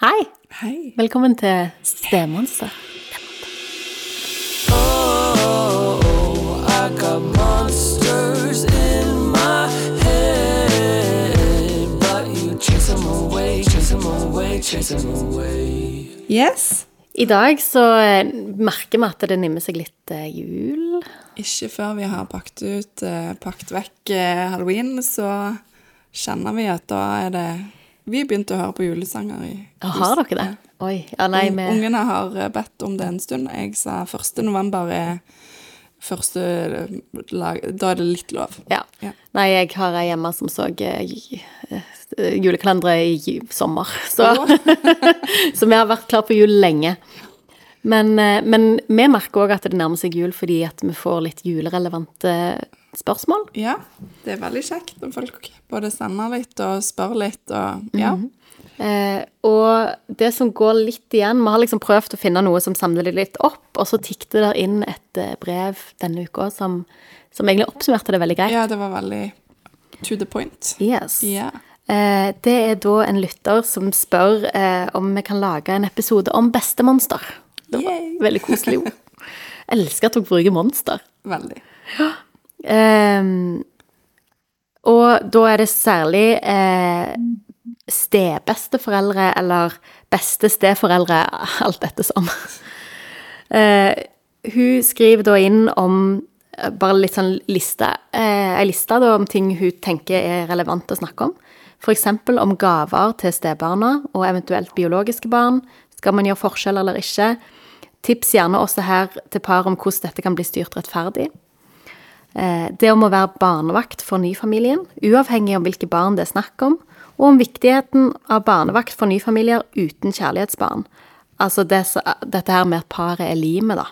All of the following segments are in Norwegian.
Hei! Hei. Velkommen til Stemonster. I got monsters in my head, but you chase them away, chase them away, chase them away. Yes. I dag så eh, merker vi at det nimmer seg litt eh, jul. Ikke før vi har pakket ut, eh, pakket vekk halloween, så kjenner vi at da er det Vi begynte å høre på julesanger i huset. har dere det? Oi. Ja, nei, med... Ungene har eh, bedt om det en stund. Jeg sa 1. november er første eh, lag Da er det litt lov. ja. Ja. Nei, jeg har ei hjemme som så eh, julekalendere i sommer, så Så vi har vært klar på jul lenge. Men, men vi merker òg at det nærmer seg jul fordi at vi får litt julerelevante spørsmål. Ja, det er veldig kjekt når folk både sender litt og spør litt og Ja. Eh, og det som går litt igjen Vi har liksom prøvd å finne noe som samler det litt opp, og så tikket det inn et eh, brev denne uka som, som egentlig oppsummerte det veldig greit. ja, det var veldig to the point. Yes. Yeah. Eh, det er da en lytter som spør eh, om vi kan lage en episode om bestemonster. Det var Yay. veldig koselig ord. Elsker at dere bruker monster. Veldig. Ehm, og da er det særlig eh, stebesteforeldre eller beste steforeldre, alt dette som. Eh, hun skriver da inn om eh, bare litt sånn liste, eh, ei liste da om ting hun tenker er relevant å snakke om. Eksempel om gaver til stebarna og eventuelt biologiske barn. Skal man gjøre forskjell eller ikke? Tips gjerne også her til par om hvordan dette kan bli styrt rettferdig. Eh, Det om å være barnevakt for nyfamilien, uavhengig om hvilke barn det er snakk om, og om viktigheten av barnevakt for nyfamilier uten kjærlighetsbarn. Altså det, dette her med at paret er limet, da.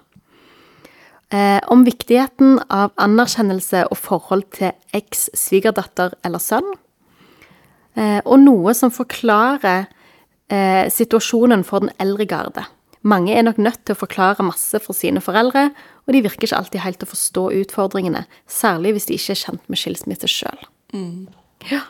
Eh, om viktigheten av anerkjennelse og forhold til eks-svigerdatter eller sønn. Eh, og noe som forklarer situasjonen for den eldre garde. Mange er nok nødt til å forklare masse for sine foreldre, og de virker ikke alltid helt å forstå utfordringene, særlig hvis de ikke er kjent med skilsmisse sjøl. Ja.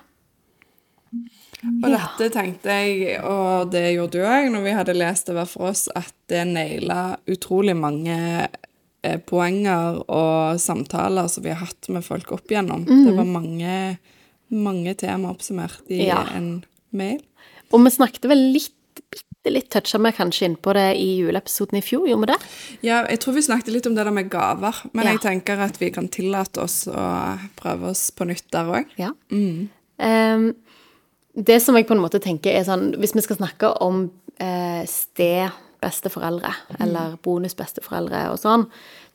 Og dette tenkte jeg, og det gjorde du òg, når vi hadde lest det hver for oss, at det naila utrolig mange eh, poenger og samtaler som vi har hatt med folk opp igjennom. Det var mange, mange tema oppsummert i Ja. en mail. Og vi snakket vel litt, bitte litt toucha vi kanskje inn på det i juleepisoden i fjor, gjorde vi det? Ja, jeg tror vi snakket litt om det der med gaver, men Ja. jeg tenker at vi kan tillate oss å prøve oss på nytt der òg. Ja. Ehm, det som jeg på en måte tenker er sånn Hvis vi skal snakke om eh, sted besteforeldre, eller bonusbesteforeldre og sånn,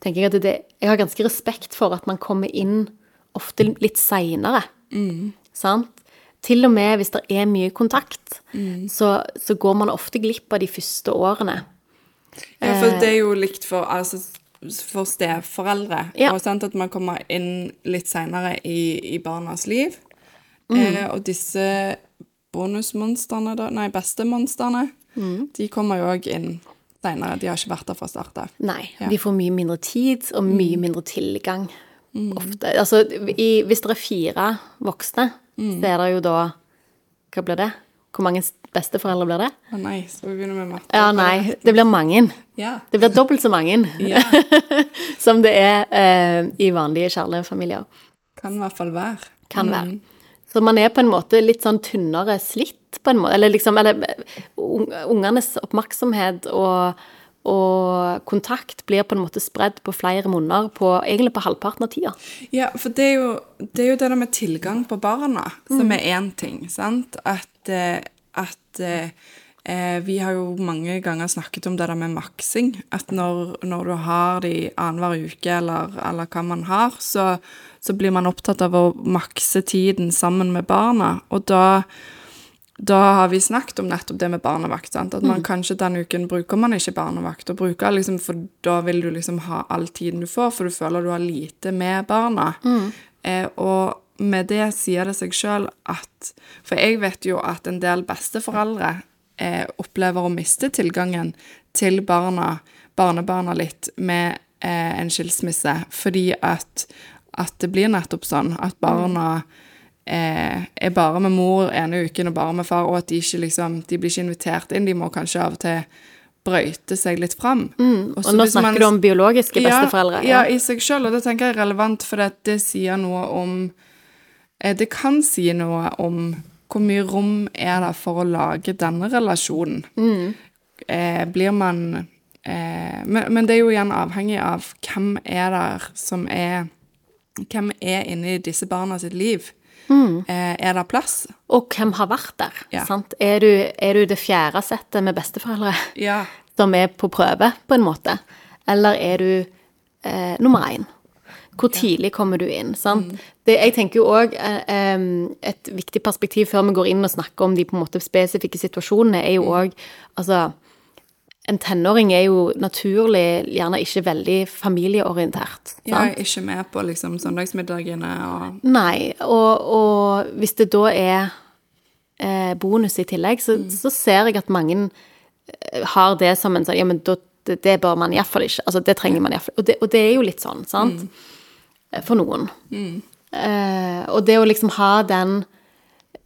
tenker jeg at det, jeg har ganske respekt for at man kommer inn ofte litt seinere. Sant? Til og med hvis det er mye kontakt, så, så går man ofte glipp av de første årene. Ja, for det er jo likt for, altså, for steforeldre. Ja. Og sant, at man kommer inn litt seinere i, i barnas liv. Eh, og disse bonusmonstrene, da, nei, bestemonstrene, de kommer jo òg inn seinere. De har ikke vært der fra start av. Nei, Ja. de får mye mindre tid og mye mindre tilgang. Ofte. Altså, i, hvis det er fire voksne, så er det jo da Hva blir det? Hvor mange besteforeldre blir det? Å nei, skal vi begynne med matte? Ja, nei, det blir mange. Ja. Det blir dobbelt så mange Ja. som det er eh, i vanlige kjærlighetsfamilier. Kan i hvert fall være. Kan være. Så man er på en måte litt sånn tynnere slitt, på en måte. Eller liksom Eller ungenes oppmerksomhet og, og kontakt blir på en måte spredd på flere munner på, egentlig på halvparten av tida. Ja, for det er jo det, er jo det der med tilgang på barna som er én ting, sant? At, eh, at eh, eh, Vi har jo mange ganger snakket om det der med maksing. At når, når du har de annenhver uke, eller, eller hva man har, så, så blir man opptatt av å makse tiden sammen med barna. Og da da har vi snakket om nettopp det med barnevakt. Sant? At man kanskje den uken bruker man ikke barnevakt, og bruker liksom, for da vil du liksom ha all tiden du får, for du føler du har lite med barna. Eh, og med det sier det seg sjøl at For jeg vet jo at en del besteforeldre eh, opplever å miste tilgangen til barna, barnebarna litt, med eh, en skilsmisse, fordi at, at det blir nettopp sånn at barna eh, er bare med mor ene uken og bare med far, og at de ikke liksom, de blir ikke invitert inn. De må kanskje av og til brøyte seg litt fram. Og nå snakker du om biologiske besteforeldre. Ja, ja, i seg sjøl, og det tenker jeg er relevant, for det, det sier noe om eh, Det kan si noe om hvor mye rom er det for å lage denne relasjonen. Eh, blir man eh, men, men det er jo igjen avhengig av hvem er der som er Hvem er inni disse barna sitt liv? Eh, er det plass? Og hvem har vært der? Ja. Sant? Er, du, er du det fjerde settet med besteforeldre Ja. som er på prøve, på en måte? Eller er du eh, nummer én? Hvor tidlig kommer du inn? Sant? Det, jeg tenker jo òg eh, Et viktig perspektiv før vi går inn og snakker om de på en måte spesifikke situasjonene, er jo òg Altså, en tenåring er jo naturlig gjerne ikke veldig familieorientert. Sant? Ja, ikke med på liksom søndagsmiddagene og Nei, og, og hvis det da er eh, bonus i tillegg, så, så ser jeg at mange eh, har det som en sånn Ja, men da, det, det bør man iallfall ikke. Altså, det trenger man iallfall. Og, det- og det er jo litt sånn, sant? Mm. For noen. Eh, og det å liksom ha den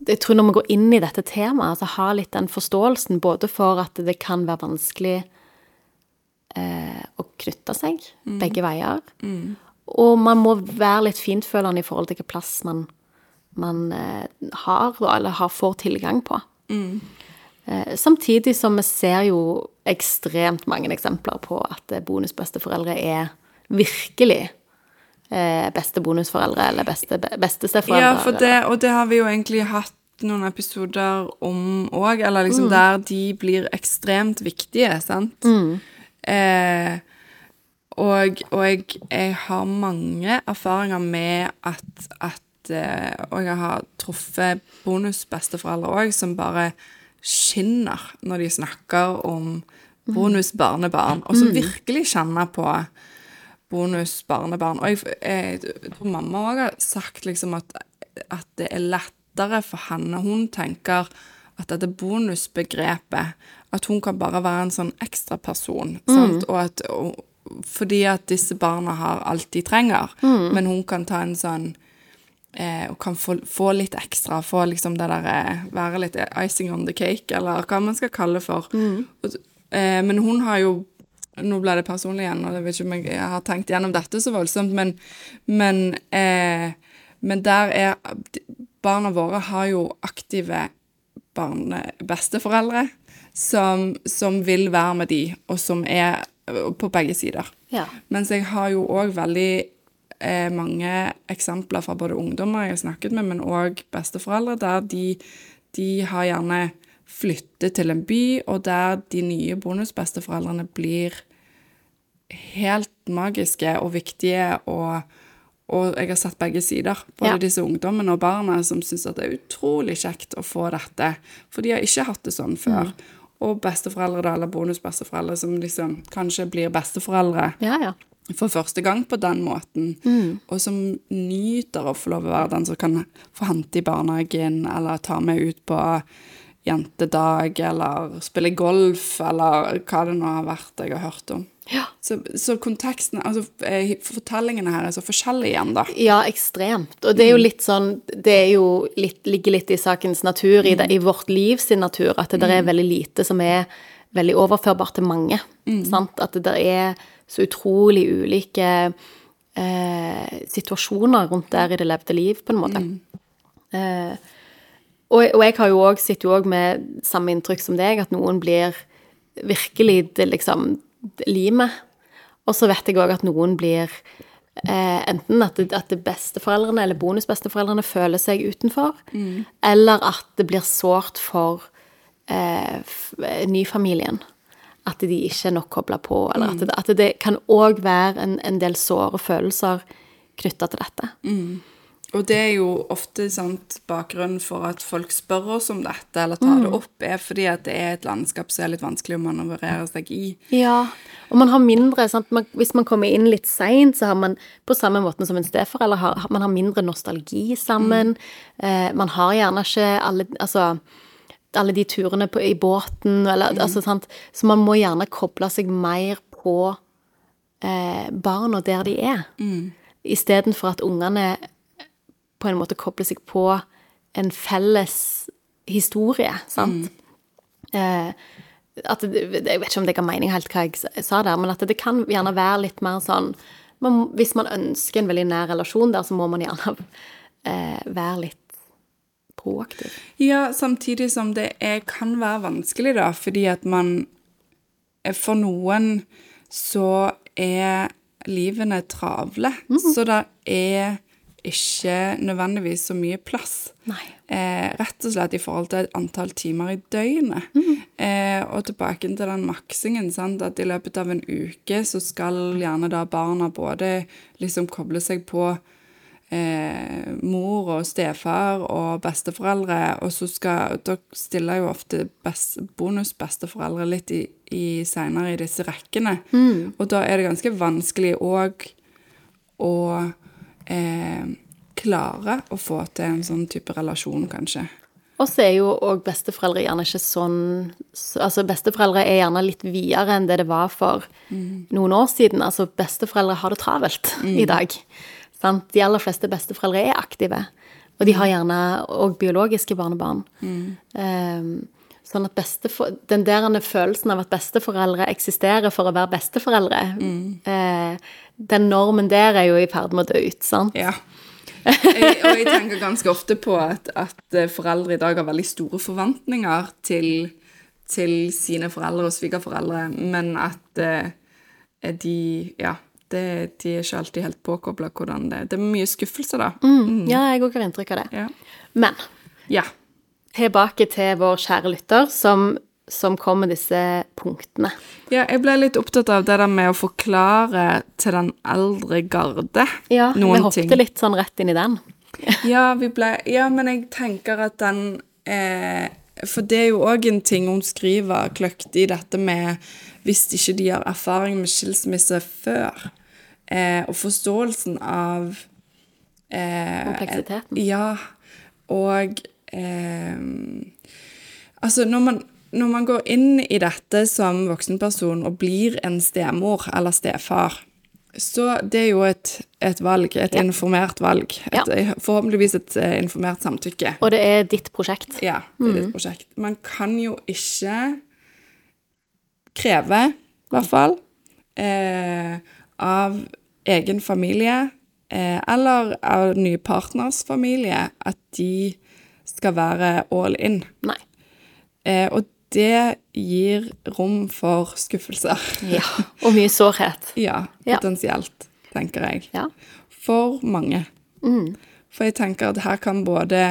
Jeg tror når vi går inn i dette temaet, altså ha litt den forståelsen både for at det kan være vanskelig eh, å knytte seg begge veier, og man må være litt fintfølende i forhold til hvilken plass man, man eh, har, eller har, får tilgang på. Eh, samtidig som vi ser jo ekstremt mange eksempler på at eh, bonusbesteforeldre er virkelig beste bonusforeldre, eller beste bestesteforeldre. Ja, for det, og det har vi jo egentlig hatt noen episoder om òg, eller liksom der de blir ekstremt viktige, sant? Eh, og og jeg, jeg har mange erfaringer med at, at eh, Og jeg har truffet bonusbesteforeldre òg, som bare skinner når de snakker om bonusbarnebarn, og som virkelig kjenner på bonusbarnebarn. Og jeg, jeg tror mamma òg har sagt liksom at, at det er lettere for henne. Hun tenker at dette bonusbegrepet At hun kan bare være en sånn ekstraperson. Mm. Og at, og, fordi at disse barna har alt de trenger, men hun kan ta en sånn eh, og kan få, få litt ekstra, få liksom det der eh, Være litt icing on the cake, eller hva man skal kalle det for. Og, eh, men hun har jo Nå ble det personlig igjen, og jeg vet ikke om jeg, jeg har tenkt gjennom dette så voldsomt, men, men, eh, men der er Barna våre har jo aktive barne-besteforeldre som, som vil være med de, og som er eh, på begge sider. Ja. Mens jeg har jo òg veldig eh, mange eksempler fra både ungdommer jeg har snakket med, men òg besteforeldre, der de, de har gjerne flyttet til en by, og der de nye bonusbesteforeldrene blir helt magiske og viktige, og, og jeg har sett begge sider. Både Ja. disse ungdommene og barna som syns at det er utrolig kjekt å få dette, for de har ikke hatt det sånn før. Og besteforeldre, da, eller bonusbesteforeldre, som liksom kanskje blir besteforeldre Ja, ja. for første gang på den måten, og som nyter å få lov å være den som kan få hente i barnehagen, eller ta med ut på jentedag, eller spille golf, eller hva det nå har vært jeg har hørt om. Ja. Så, så konteksten, altså eh, fortellingene her er så forskjellige igjen, da. Ja, ekstremt. Og det er jo litt sånn Det er jo litt, ligger litt i sakens natur, i, det, i vårt liv sin natur, at det der er veldig lite som er veldig overførbart til mange. Sant? At det er så utrolig ulike eh, situasjoner rundt der i det levde liv, på en måte. Eh, og, og jeg har jo òg sitter jo òg med samme inntrykk som deg, at noen blir virkelig det liksom limet. Og så vet jeg òg at noen blir eh, enten at, det, at det besteforeldrene eller bonusbesteforeldrene føler seg utenfor, eller at det blir sårt for eh, nyfamilien. At de ikke er nok kobla på, eller at, det, at det kan òg være en, en del såre følelser knytta til dette. Og det er jo ofte sant, bakgrunnen for at folk spør oss om dette, eller tar det opp, er fordi at det er et landskap som er litt vanskelig å manøvrere seg i. Ja, og man har mindre sant? Man, Hvis man kommer inn litt seint, så har man på samme måten som en steforelder har, man har mindre nostalgi sammen. Eh, man har gjerne ikke alle Altså alle de turene på, i båten, eller altså sant Så man må gjerne koble seg mer på eh, barna der de er. Istedenfor at ungene på en måte kobler seg på en felles historie, sant? Eh, at Jeg vet ikke om det ga mening helt hva jeg sa der, men at det kan gjerne være litt mer sånn man, Hvis man ønsker en veldig nær relasjon der, så må man gjerne eh, være litt proaktiv. Ja, samtidig som det er, kan være vanskelig, da, fordi at man For noen så er livene travle, så det er ikke nødvendigvis så mye plass. Eh, rett og slett i forhold til et antall timer i døgnet. Eh, og tilbake til den maksingen, sant? at i løpet av en uke så skal gjerne da barna både liksom koble seg på eh, mor og stefar og besteforeldre, og så skal Da stiller jo ofte best, bonusbesteforeldre litt i, i seinere i disse rekkene. Og da er det ganske vanskelig òg å eh, klare å få til en sånn type relasjon, kanskje. Og så er jo òg besteforeldre gjerne ikke sånn Altså, besteforeldre er gjerne litt videre enn det det var for noen år siden. Altså, besteforeldre har det travelt i dag. Sant? De aller fleste besteforeldre er aktive. Og de har gjerne òg biologiske barnebarn. Ehm, sånn at bestefor den der følelsen av at besteforeldre eksisterer for å være besteforeldre, eh, den normen der er jo i ferd med å dø ut, sant? Ja. Jeg, og jeg tenker ganske ofte på at, at eh, foreldre i dag har veldig store forventninger til, til sine foreldre og svigerforeldre, men at eh, de Ja, det, de er ikke alltid helt påkobla hvordan det Det er mye skuffelse, da. Ja, jeg òg har inntrykk av det. Ja. Men ja. Tilbake til vår kjære lytter, som, som kom med disse punktene. Ja, jeg ble litt opptatt av det der med å forklare til den eldre garde Ja, vi hoppet ting. litt sånn rett inn i den. Ja, vi ble, ja, men jeg tenker at den eh, For det er jo òg en ting hun skriver kløktig, dette med hvis ikke de har erfaring med skilsmisse før, eh, og forståelsen av eh, Kompleksiteten. Ja, og eh, Altså, når man, når man går inn i dette som voksenperson og blir en stemor eller stefar, så det er jo et, et valg, et informert valg. Et, Forhåpentligvis et eh, informert samtykke. Og det er ditt prosjekt. Ja, det er et prosjekt. Man kan jo ikke kreve, i hvert fall, eh, av egen familie eh, eller av nye partners familie at de skal være all in. Nei. Eh, og det gir rom for skuffelser. Ja. Og mye sårhet. ja, Ja. potensielt, tenker jeg. Ja. For mange. For jeg tenker at her kan både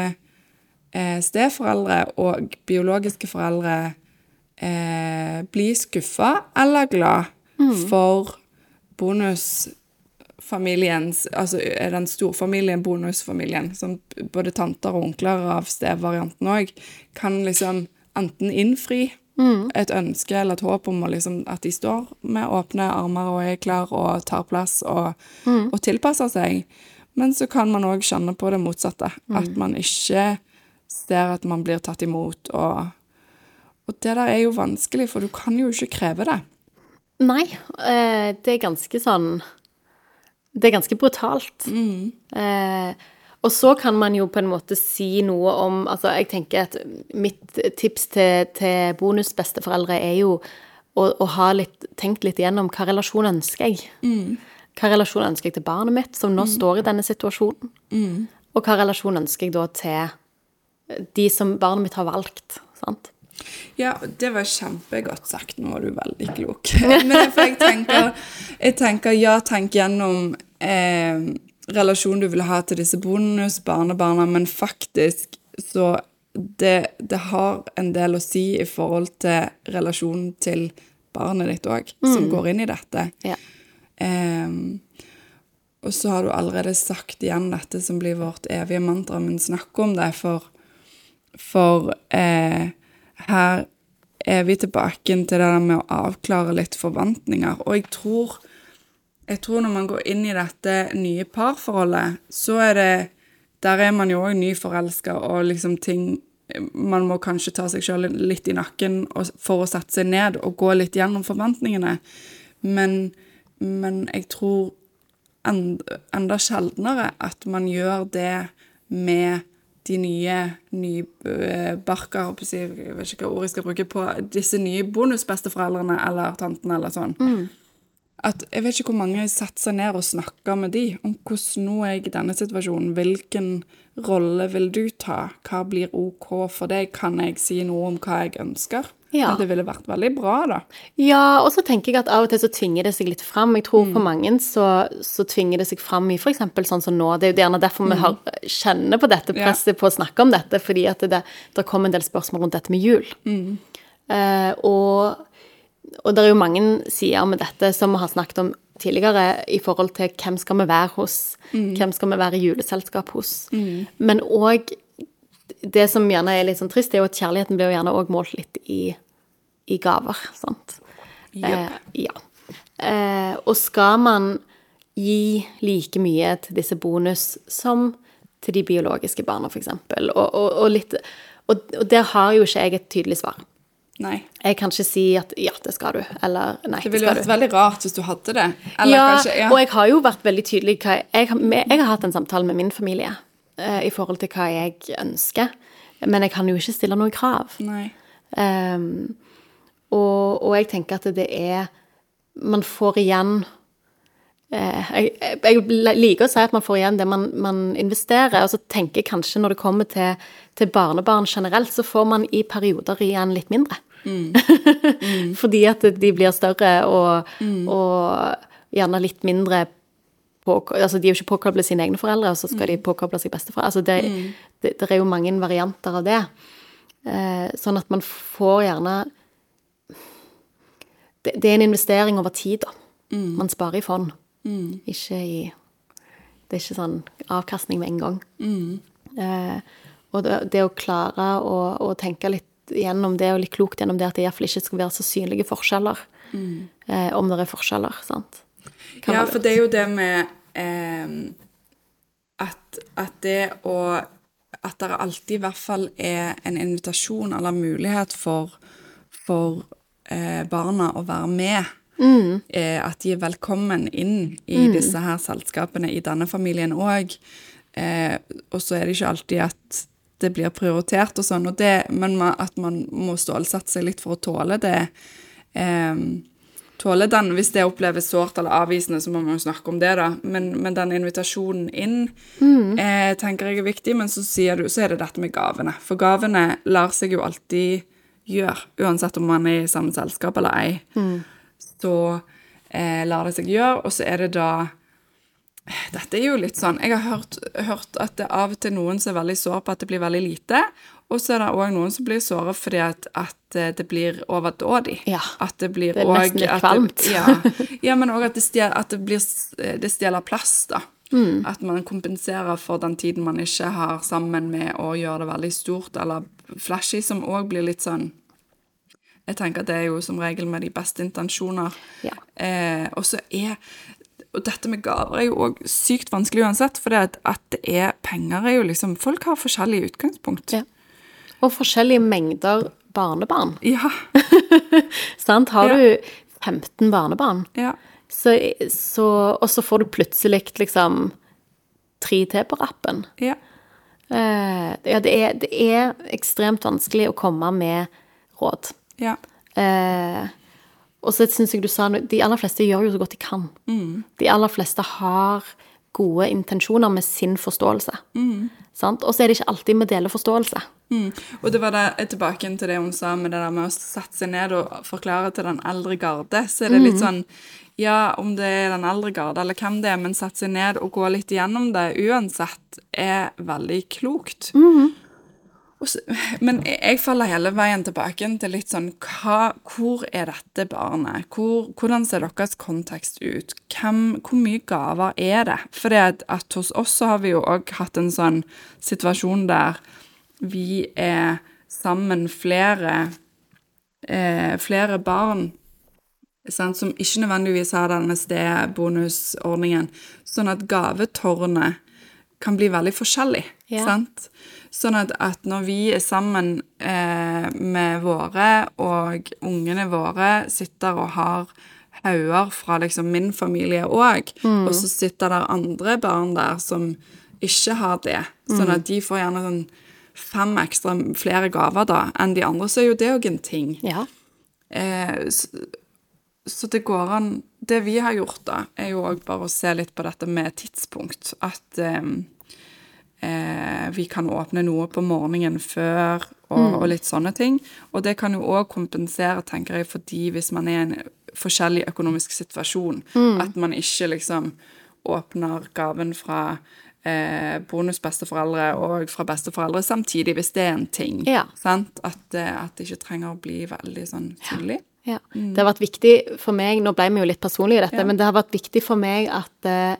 eh, steforeldre og biologiske foreldre eh, bli skuffa eller glad for bonusfamiliens Altså den storfamilien bonusfamilien, som både tanter og onkler av stevarianten òg, kan liksom enten innfri et ønske eller et håp om liksom, at de står med åpne armer og er klar og tar plass og, og tilpasser seg. Men så kan man òg kjenne på det motsatte. At man ikke ser at man blir tatt imot. Og, og det der er jo vanskelig, for du kan jo ikke kreve det. Nei, eh, det er ganske sånn Det er ganske brutalt. Eh, og så kan man jo på en måte si noe om Altså, jeg tenker at mitt tips til, til bonusbesteforeldre er jo å, å ha litt, tenkt litt igjennom hva relasjon ønsker jeg. Hva relasjon ønsker jeg til barnet mitt, som nå står i denne situasjonen? Og hva relasjon ønsker jeg da til de som barnet mitt har valgt? sant? Ja, det var kjempegodt sagt. Nå var du veldig klok. Men jeg tenker, jeg tenker ja, tenk gjennom eh, relasjonen du vil ha til disse bonusbarnebarna, men faktisk så det, det har en del å si i forhold til relasjonen til barnet ditt òg, som går inn i dette. Ja. Ehm, og så har du allerede sagt igjen dette som blir vårt evige mantra, men snakk om det, for, for eh, her er vi tilbake til det der med å avklare litt forventninger. Og jeg tror, jeg tror når man går inn i dette nye parforholdet, så er det Der er man jo òg nyforelska, og liksom ting Man må kanskje ta seg sjøl litt i nakken for å sette seg ned og gå litt gjennom forventningene. Men, men jeg tror end, enda sjeldnere at man gjør det med de nye nybarka Jeg vet ikke hva ord jeg skal bruke på disse nye bonusbesteforeldrene eller tantene eller sånn. At jeg vet ikke hvor mange setter seg ned og snakker med de om hvordan nå er jeg i denne situasjonen. Hvilken rolle vil du ta? Hva blir OK for deg? Kan jeg si noe om hva jeg ønsker? Ja. Det ville vært veldig bra, da. Ja, og så tenker jeg at av og til så tvinger det seg litt fram. Jeg tror for mange så, så tvinger det seg fram i f.eks. sånn som nå. Det er jo gjerne derfor vi har, kjenner på dette presset på å snakke om dette, fordi at det, det kom en del spørsmål rundt dette med jul. Eh, og, og det er jo mange sider med dette som vi har snakket om tidligere i forhold til hvem skal vi være hos, hvem skal vi være i juleselskap hos. Men òg det som gjerne er litt sånn trist, er jo at kjærligheten blir jo gjerne òg målt litt i, i gaver. sant? Eh, ja. Eh, og skal man gi like mye til disse bonus som til de biologiske barna, f.eks., og, og, og litt og, og der har jo ikke jeg et tydelig svar. Nei. Jeg kan ikke si at ja, det skal du, eller nei, Det det ville vært du. veldig rart hvis du hadde det. Eller Ja, kanskje ja. og jeg har jo vært veldig tydelig jeg, jeg, jeg har hatt en samtale med min familie eh, i forhold til hva jeg ønsker, men jeg kan jo ikke stille noen krav. Ehm, og, og jeg tenker at det er Man får igjen eh, jeg, jeg liker å si at man får igjen det man, man investerer, og så tenker jeg kanskje når det kommer til, til barnebarn generelt, så får man i perioder igjen litt mindre. Fordi at de blir større og, og gjerne litt mindre på, altså De er jo ikke påkoblet sine egne foreldre, og så skal de påkoble seg besteforeldre. Altså det, det, det er jo mange varianter av det. Eh, sånn at man får gjerne det, det er en investering over tid, da. Man sparer i fond, ikke i Det er ikke sånn avkastning med en gang. Eh, og det, å klare å, å tenke litt gjennom det, og litt klokt gjennom det, at det iallfall ikke skal være så synlige forskjeller. Eh, om det er forskjeller, sant. Kan Ja, for det er jo det med at, at det å At det alltid i hvert fall er en invitasjon eller mulighet for, for eh, barna å være med. Eh, at de er velkommen inn i disse her selskapene i denne familien òg. Eh, og så er det ikke alltid at det blir prioritert og sånn, og det, men at man må stålsette seg litt for å tåle det. Eh, tåle den, Hvis det oppleves sårt eller avvisende, så må man jo snakke om det, da. Men, men den invitasjonen inn eh, tenker jeg er viktig. Men så, sier du, så er det dette med gavene. For gavene lar seg jo alltid gjøre, uansett om man er i samme selskap eller ei. Så eh, lar det seg gjøre, og så er det da dette er jo litt sånn Jeg har hørt, hørt at det er av og til noen som er veldig sår på at det blir veldig lite, og så er det òg noen som blir såre fordi at, at eh, det blir overdådig. Ja. At det blir Det er nesten litt kvalmt. Ja. ja, men òg at, det stjel, at det, blir, det stjeler plass, da. Mm. At man kompenserer for den tiden man ikke har sammen med å gjøre det veldig stort eller flashy, som òg blir litt sånn Jeg tenker at det er jo som regel med de beste intensjoner. Ja. Eh, og så er og dette med gaver er jo òg sykt vanskelig uansett, for det at, at det er penger er jo liksom Folk har forskjellige utgangspunkt. Ja. Og forskjellige mengder barnebarn. Ja. Sant? Har Ja. du 15 barnebarn, ja. så, så, og så får du plutselig liksom tre til på rappen. ja. Uh, ja, det er, det er ekstremt vanskelig å komme med råd. ja. Eh, og så syns jeg du sa noe De aller fleste gjør jo så godt de kan. De aller fleste har gode intensjoner med sin forståelse. Mm. Og så er det ikke alltid vi deler forståelse. Mm. Og det var da, tilbake til det hun sa med det der med å sette seg ned og forklare til den eldre garde, så er det litt sånn Ja, om det er den eldre garde eller hvem det er, men sette seg ned og gå litt igjennom det uansett er veldig klokt. Så, men jeg, faller hele veien tilbake til litt sånn hva, Hvor er dette barnet? Hvor, hvordan ser deres kontekst ut? Hvem, hvor mye gaver er det? For at, at hos oss så har vi jo òg hatt en sånn situasjon der vi er sammen flere eh, flere barn sant, som ikke nødvendigvis har denne stedbonusordningen, sånn at gavetårnet kan bli veldig forskjellig. Ja. Sant? Sånn at, at når vi er sammen eh, med våre, og ungene våre sitter og har hauger fra liksom min familie òg, og så sitter der andre barn der som ikke har det, Sånn at de får gjerne sånn fem ekstra flere gaver da enn de andre, så er jo det òg en ting. Ja. Eh, så, så det går an Det vi har gjort, da, er jo òg bare å se litt på dette med tidspunkt. At eh, eh, vi kan åpne noe på morgenen før, og, og litt sånne ting. Og det kan jo òg kompensere, tenker jeg, fordi hvis man er i en forskjellig økonomisk situasjon, at man ikke liksom åpner gaven fra eh, bonusbesteforeldre og fra besteforeldre samtidig, hvis det er en ting. Ja. Sant? At, eh, at det ikke trenger å bli veldig sånn tydelig. Ja. Det har vært viktig for meg Nå ble vi jo litt personlige i dette, Ja. men det har vært viktig for meg at, eh,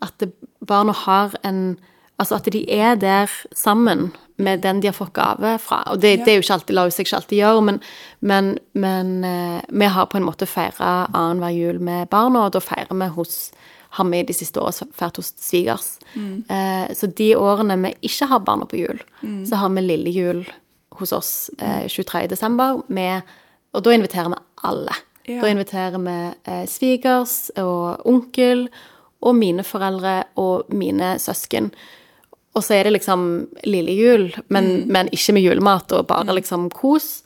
at barna har en Altså at de er der sammen med den de har fått gave fra. Og det, det er jo ikke alltid, lar seg ikke alltid gjøre, men, men, men eh, vi har på en måte feira annenhver jul med barna, og da feirer vi hos har vi de siste årene feiret hos svigers. Eh, så de årene vi ikke har barna på jul, så har vi lille jul hos oss eh, 23. desember, og da inviterer vi alle. Ja. Da inviterer vi eh, svigers og onkel og mine foreldre og mine søsken. Og så er det liksom lille jul, men, men ikke med julemat, og bare liksom kos.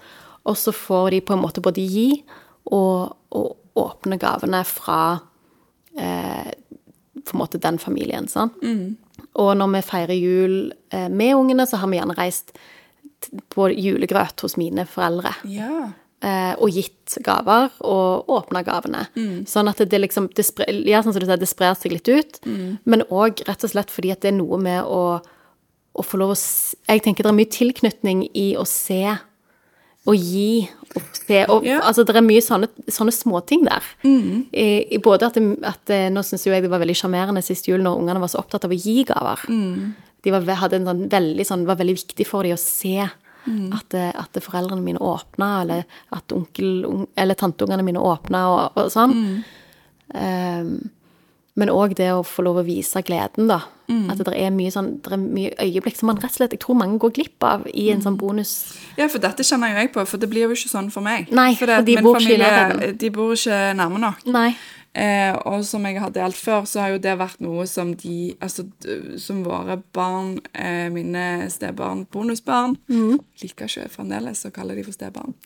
Og så får de på en måte både gi og, og åpne gavene fra eh, på en måte den familien. sant? Og når vi feirer jul eh, med ungene, så har vi gjerne reist på julegrøt hos mine foreldre. Ja. Eh, og gitt gaver, og åpna gavene. Sånn at det liksom det spre, Ja, sånn som du sier, det sprer seg litt ut. Men òg rett og slett fordi at det er noe med å, å få lov å se. Jeg tenker det er mye tilknytning i å se og gi og se og, Ja. Altså, det er mye sånne, sånne småting der. I, i både at, det, at Nå syns jeg det var veldig sjarmerende sist jul når ungene var så opptatt av å gi gaver. De var, hadde en sånn veldig sånn, var veldig viktig for dem å se at, eh, at foreldrene mine åpna, eller at onkel eller tanteungene mine åpna, og, og sånn. Ehm, men òg det å få lov å vise gleden, da. At det er mye sånn, det er mye øyeblikk som man rett og slett Jeg tror mange går glipp av i en sånn bonus. Ja, for dette kjenner jo jeg på, for det blir jo ikke sånn for meg. Nei, det for at de bor familie. De bor ikke nærme nok. Nei. Eh, og som jeg har delt før, så har jo det vært noe som de Altså som våre barn, eh, mine stebarn, bonusbarn mm. Liker ikke fremdeles å kalle de for stebarn.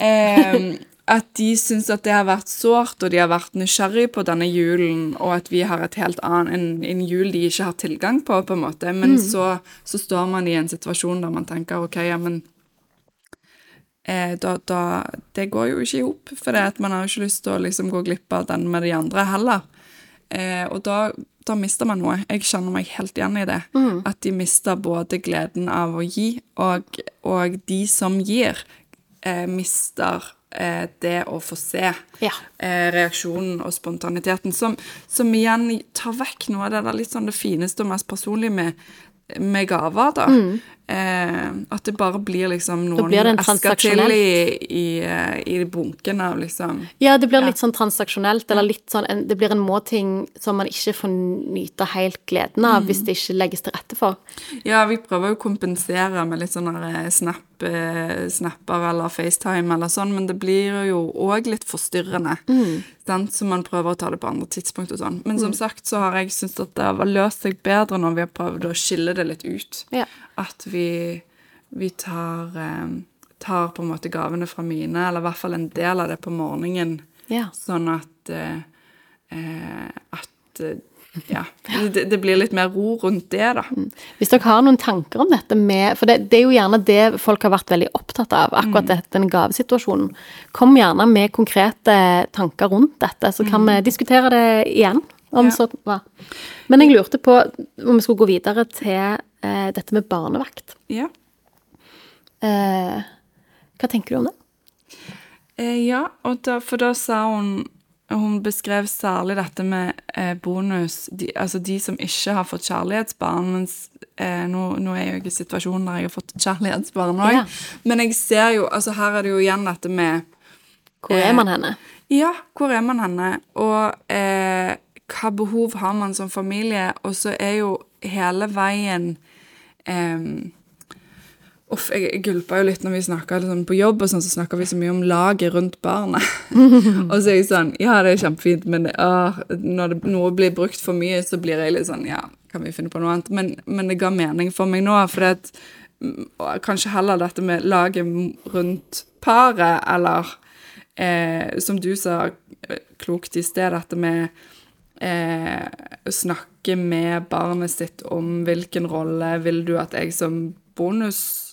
Eh, at de syns at det har vært sårt, og de har vært nysgjerrig på denne julen, og at vi har et helt annet, en, en jul de ikke har tilgang på, på en måte. Men Men så, så står man i en situasjon der man tenker OK, ja, men eh, da, da Det går jo ikke i hop, for det man har jo ikke lyst til å liksom gå glipp av den med de andre heller. Eh, og da, da mister man noe. Jeg kjenner meg helt igjen i det. At de mister både gleden av å gi, og, og de som gir, eh, mister eh, det å få se Ja. eh, reaksjonen og spontaniteten, som, som igjen tar vekk noe av det der litt sånn det fineste og mest personlige med, med gaver, da. Eh, at det bare blir liksom noen esker til i, i, eh, i bunken av liksom Ja, det blir litt sånn transaksjonelt, eller litt sånn en, Det blir en må-ting som man ikke får nyte helt gleden av hvis det ikke legges til rette for. Ja, vi prøver jo å kompensere med litt sånne der snap, eh, snapper eller FaceTime eller sånn, men det blir jo òg litt forstyrrende. Sant? Så man prøver å ta det på andre tidspunkt og sånn. Men som sagt så har jeg syntes at det har løst seg bedre når vi har prøvd å skille det litt ut. Ja. At vi, vi tar, eh, tar på en måte gavene fra mine, eller i hvert fall en del av det på morgenen, Ja. sånn at eh, eh, at eh, ja, det, det blir litt mer ro rundt det, da. Hvis dere har noen tanker om dette med For det, det er jo gjerne det folk har vært veldig opptatt av, akkurat dette, denne gavesituasjonen. Kom gjerne med konkrete tanker rundt dette, så kan vi diskutere det igjen. Om Ja. så hva. Men jeg lurte på om vi skulle gå videre til eh, dette med barnevakt. Ja. Eh, hva tenker du om det? Eh, ja, da, for da sa hun Hun beskrev særlig dette med eh, bonus, de, altså de som ikke har fått kjærlighetsbarn. Mens eh, nå, nå er jeg jo ikke i situasjonen der jeg har fått kjærlighetsbarn òg. Ja. Men jeg ser jo Altså, her er det jo igjen dette med Hvor Eh, er man henne? Ja, hvor er man henne? Og eh, hva behov har man som familie? Og så er jo hele veien eh, Uff, jeg, jeg gulpa jo litt når vi snakka liksom, på jobb, og sånn, så snakka vi så mye om laget rundt barnet. og så er jeg sånn Ja, det er kjempefint, men åh, når det, noe blir brukt for mye, så blir jeg litt sånn Ja, kan vi finne på noe annet? Men, men det ga mening for meg nå, for det at mm, Kanskje heller dette med laget rundt paret, eller eh, som du sa eh, klokt i sted, dette med eh, å snakke med barnet sitt om hvilken rolle vil du at jeg som bonus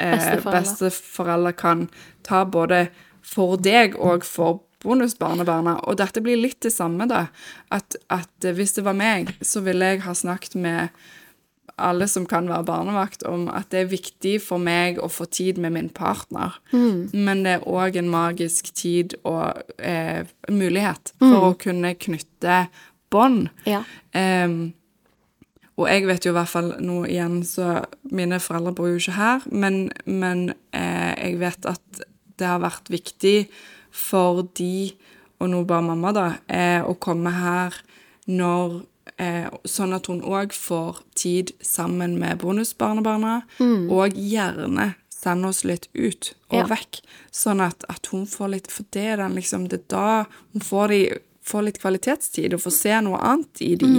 eh, besteforeldre besteforelder kan ta både for deg og for bonusbarnebarna. Og dette blir litt det samme, da. At, at hvis det var meg, så ville jeg ha snakket med alle som kan være barnevakt, om at det er viktig for meg å få tid med min partner. Men det er òg en magisk tid og eh, mulighet for å kunne knytte bånd. Ja. Ehm, og jeg vet jo i hvert fall nå igjen, så Mine foreldre bor jo ikke her, men, men eh, jeg vet at det har vært viktig for de, og nå bare mamma, da, eh, å komme her når eh, Sånn at hun òg får tid sammen med bonusbarnebarna, og gjerne sende oss litt ut og Ja. vekk, sånn at, at hun får litt For det er den liksom Det da hun får, de, får litt kvalitetstid og får se noe annet i de.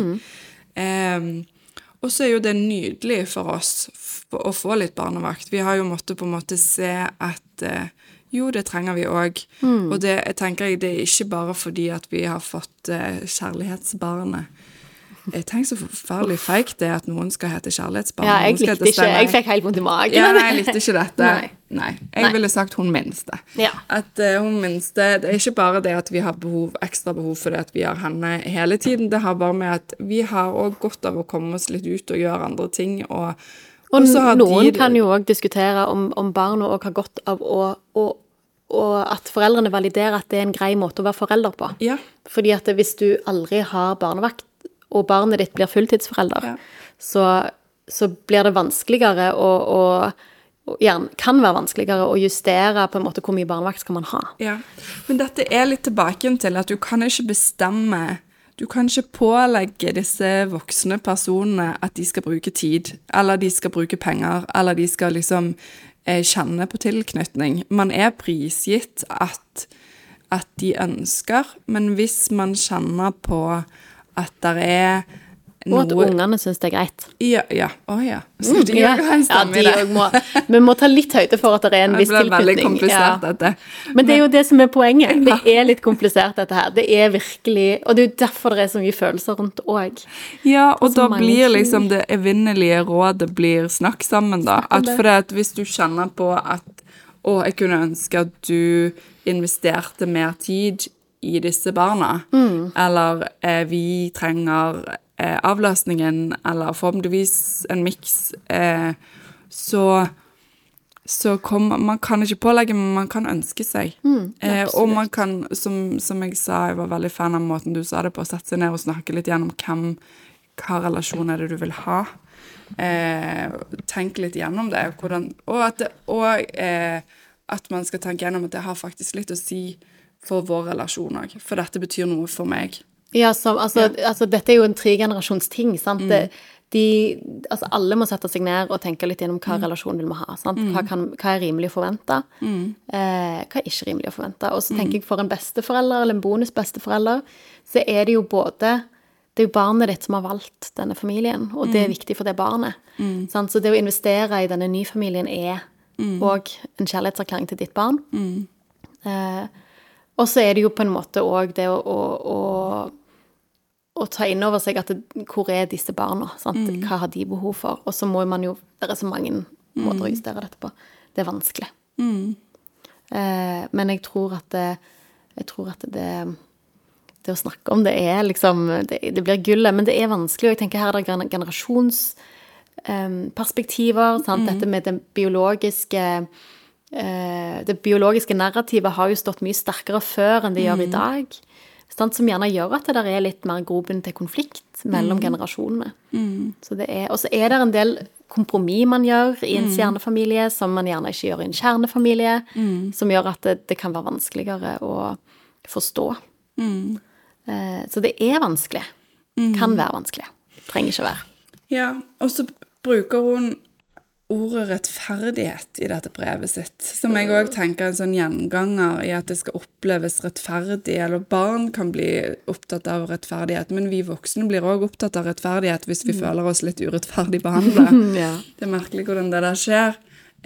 Ehm, og så er jo det nydelig for oss å få litt barnevakt. Vi har jo måttet på en måte se at eh, jo, det trenger vi òg. Og det jeg tenker jeg, det er ikke bare fordi at vi har fått eh, kjærlighetsbarnet. Jeg tenker så forferdelig feigt det at noen skal hete kjærlighetsbarn. ja, jeg likte ikke Jeg fikk helt vondt i magen. Ja, nei, jeg likte ikke dette. Nei. Nei. Jeg Nei. ville sagt hun minste. Ja. At uh, hun minste Det er ikke bare det at vi har behov, ekstra behov for det at vi har henne hele tiden. Det har bare med at vi har òg godt av å komme oss litt ut og gjøre andre ting. Og, Og og noen de- kan jo òg diskutere om, om barna òg har godt av å, å og at foreldrene validerer at det er en grei måte å være forelder på. Ja. Fordi at hvis du aldri har barnevakt, og barnet ditt blir fulltidsforelder, Ja. så, så blir det vanskeligere å, å gjerne kan være vanskeligere å justere på en måte hvor mye barnevakt skal man ha. Ja, men dette er litt tilbake til at du kan ikke bestemme Du kan ikke pålegge disse voksne personene at de skal bruke tid, eller de skal bruke penger, eller de skal liksom eh, kjenne på tilknytning. Man er prisgitt at, at de ønsker, men hvis man kjenner på at det er noe... Og at ungene syns det er greit. Ja. ja. Å ja. Så de òg har en stemme i det. må Vi må ta litt høyde for at det er en Det viss blir veldig tilknytning. komplisert, Ja. dette. Men det er jo det som er poenget. Det er litt komplisert, dette her. Det er virkelig Og det er jo derfor det er så mye følelser rundt òg. Ja, og da blir liksom det evinnelige rådet blir snakk sammen, da. At for det at hvis du kjenner på at å, jeg kunne ønske at du investerte mer tid i disse barna, Mm. eller eh, vi trenger eh, avløsningen, eller forhåpentligvis en miks, eh, så så kom, Man kan ikke pålegge, men man kan ønske seg. eh, og man kan, som, som jeg sa, jeg var veldig fan av måten du sa det på, sette seg ned og snakke litt gjennom hvem, hva relasjon er det du vil ha. Eh, tenk litt gjennom det. Hvordan, og at, det, og eh, at man skal tenke gjennom at det har faktisk litt å si for vår relasjon òg. For dette betyr noe for meg. Ja, så, altså, altså, dette er jo en tregenerasjonsting, sant. Mm. de, altså, alle må sette seg ned og tenke litt gjennom hva relasjon vil vi ha. Sant? Hva, kan, hva er rimelig å forvente? Eh, hva er ikke rimelig å forvente? Og så tenker jeg for en besteforelder eller en bonusbesteforelder, så er det jo både det er jo barnet ditt som har valgt denne familien, og det er viktig for det barnet. Sant? Så det å investere i denne nye familien er òg en kjærlighetserklæring til ditt barn. Eh, og så er det jo på en måte òg det å, å, å, å ta inn over seg at det, hvor er disse barna? Sant? Hva har de behov for? Og så må man jo Det er så mange måter å justere dette på. Det er vanskelig. Eh, men jeg tror at det, jeg tror at det det å snakke om det er liksom Det, det blir gullet, men det er vanskelig. Og jeg tenker her er det generasjonsperspektiver. generasjonsperspektiver. mm. Dette med det biologiske eh, Det biologiske narrativet har jo stått mye sterkere før enn det gjør i dag. Sant? Som gjerne gjør at det der er litt mer grobunn til konflikt mellom generasjonene. Så det er, og så er det en del kompromiss man gjør i en kjernefamilie som man gjerne ikke gjør i en kjernefamilie, som gjør at det, det kan være vanskeligere å forstå. Eh, Så det er vanskelig. Kan være vanskelig. Trenger ikke være. Ja, og så bruker hun ordet rettferdighet i dette brevet sitt, som jeg òg tenker er en sånn gjenganger i at det skal oppleves rettferdig. Eller barn kan bli opptatt av rettferdighet, men vi voksne blir òg opptatt av rettferdighet hvis vi føler oss litt urettferdig behandla. Ja. Det er merkelig hvordan det der skjer.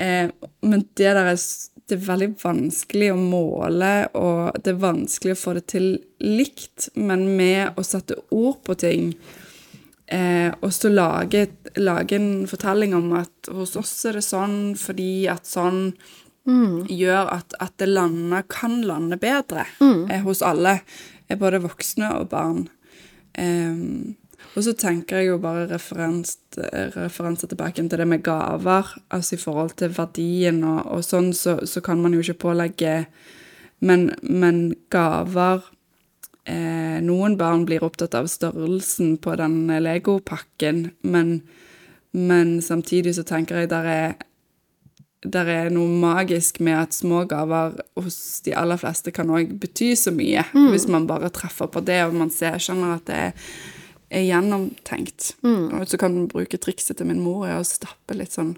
Eh, men det der er, det er veldig vanskelig å måle, og det er vanskelig å få det til likt, men med å sette ord på ting eh, og så lage, lage en fortelling om at hos oss er det sånn fordi at sånn gjør at, at det lander, kan lande bedre eh, hos alle, eh, både voksne og barn. Og så tenker jeg jo bare referens, referanser tilbake til det med gaver. Altså i forhold til verdien og, og sånn, så, så kan man jo ikke pålegge Men, men gaver eh, Noen barn blir opptatt av størrelsen på den legopakken, men, men samtidig så tenker jeg der er der er noe magisk med at små gaver hos de aller fleste kan òg bety så mye, hvis man bare treffer på det, og man ser, skjønner at det er, er gjennomtenkt. Og så kan man bruke trikset til min mor i å stappe litt sånn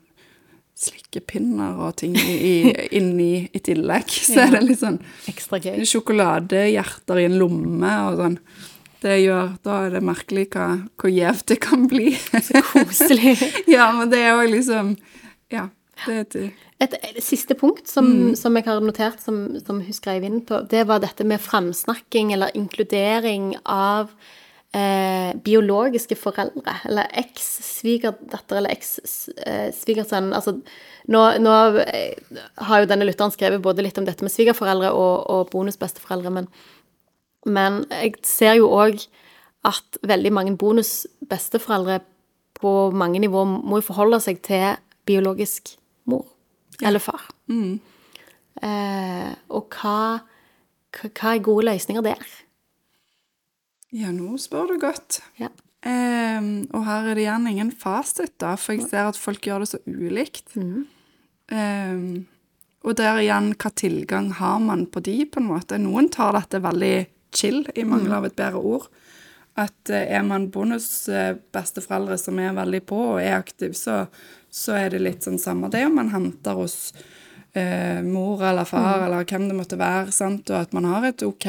slikkepinner og ting i, i, i tillegg. Så er det litt sånn Ekstra gøy. sjokoladehjerter i en lomme og sånn. Det gjør, Da er det merkelig hva, hvor gjevt det kan bli. Så Koselig. ja, men det er jo liksom Ja. Det er til Et, et siste punkt som, som jeg har notert, som, som hun skrev inn på, det var dette med framsnakking eller inkludering av eh, biologiske foreldre. Eller eks-svigerdatter eller eks-svigersønn. Altså, nå, nå eh, har jo denne lytteren skrevet både litt om dette med svigerforeldre og, og bonusbesteforeldre, men, men jeg ser jo òg at veldig mange bonusbesteforeldre på mange nivåer må jo forholde seg til biologisk mor eller far. Eh, og hva, hva er gode løsninger der? Ja, nå spør du godt. Ja. Um, og her er det gjerne ingen fasit, da, for jeg ser at folk gjør det så ulikt. Ehm, og der igjen, hva tilgang har man på de, på en måte? Noen tar dette veldig chill, i mangel av et bedre ord. At uh, er man bonusbesteforeldre som er veldig på og er aktiv, så, så er det litt sånn samme det om man henter hos eh, mor eller far eller hvem det måtte være, sant? og at man har et ok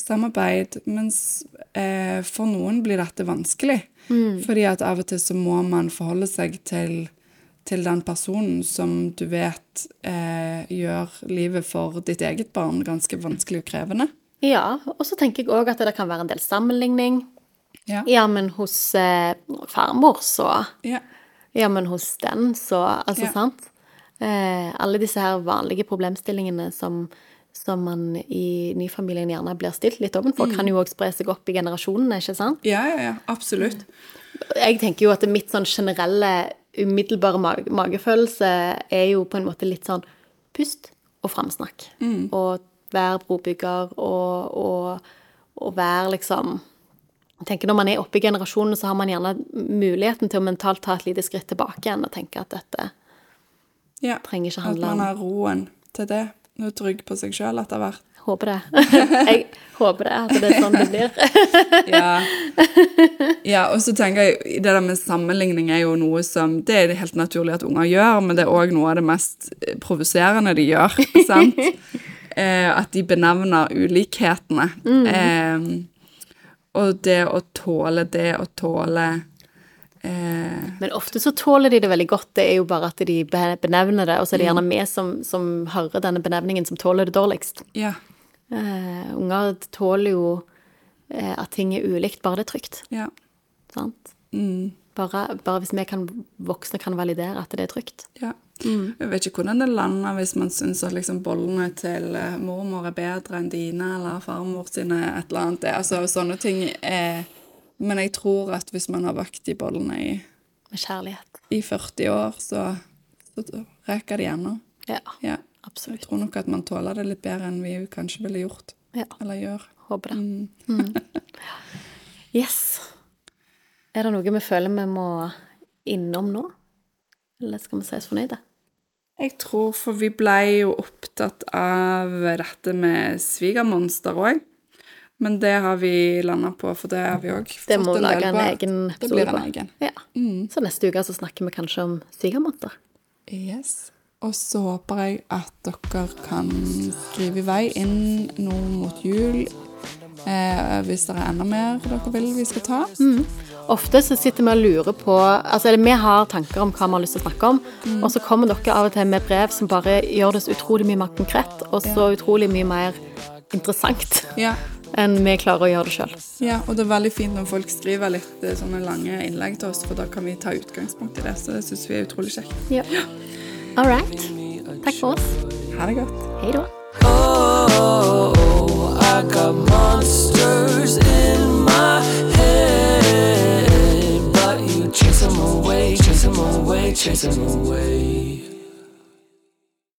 samarbeid. Mens eh, for noen blir dette vanskelig. Fordi at av og til så må man forholde seg til, til den personen som du vet eh, gjør livet for ditt eget barn ganske vanskelig og krevende. Ja, og så tenker jeg òg at det kan være en del sammenligning. Ja. Ja, men hos eh, farmor, så Ja. Ja, men hos den, så Altså, Ja. sant? Eh, alle disse her vanlige problemstillingene som, som man i nyfamilien gjerne blir stilt litt ovenfor, kan jo òg spre seg opp i generasjonene, ikke sant? Ja, ja, ja, absolutt. Jeg tenker jo at mitt sånn generelle, umiddelbare mag magefølelse er jo på en måte litt sånn pust og framsnakk. Og være brobygger og, og, og være liksom jeg tenker Når man er oppe i generasjonen, så har man gjerne muligheten til å mentalt ta et lite skritt tilbake igjen og tenke at dette Ja. trenger ikke At man har roen til det. Er trygg på seg sjøl etter hvert. Håper det. jeg håper det, at det er sånn det blir. Ja. ja, og så tenker jeg det der med sammenligning er jo noe som Det er det helt naturlig at unger gjør, men det er òg noe av det mest eh, provoserende de gjør. sant? Eh, at de benevner ulikhetene. Eh, og det å tåle det å tåle Men ofte så tåler de det veldig godt, det er jo bare at de benevner det, og så er det gjerne vi som, som hører denne benevningen, som tåler det dårligst. Ja. Eh, unger tåler jo eh, at ting er ulikt, bare det er trygt. Ja. Sant? Bare, bare hvis vi kan, voksne kan validere at det er trygt. Ja. Jeg vet ikke hvordan det lander hvis man syns at liksom bollene til eh, mormor er bedre enn dine, eller farmor sine et eller annet. Altså, sånne ting er Men jeg tror at hvis man har bakt de bollene i, Med kjærlighet. i 40 år, så, så reker de ennå. Ja, Ja. Jeg tror nok at man tåler det litt bedre enn vi kanskje ville gjort. Ja, Eller gjør. håper det. Mm. Yes. Er det noe vi føler vi må innom nå? Eller skal vi si oss fornøyde? Jeg tror, for vi ble jo opptatt av dette med svigermonster òg. Men det har vi landa på, for det har vi òg fått Det må en lage del en på. egen Det blir episode en på. egen. Ja. Så neste uke så snakker vi kanskje om svigermåter. Yes. Og så håper jeg at dere kan skrive i vei inn nå mot jul. Eh, hvis det er enda mer dere vil vi skal ta. Ofte så sitter vi og lurer på Altså, eller vi har tanker om hva vi har lyst til å snakke om, og så kommer dere av og til med brev som bare gjør det så utrolig mye mer konkret, og så utrolig mye mer interessant Ja. Enn vi klarer å gjøre det sjøl. ja, og det er veldig fint når folk skriver litt eh, sånne lange innlegg til oss, for da kan vi ta utgangspunkt i det. Så det syns vi er utrolig kjekt. Ja. All right. Takk for oss. Ha det godt. Hei da. Oh, I got monsters in my head, but you chase them away, chase them away, chase them away.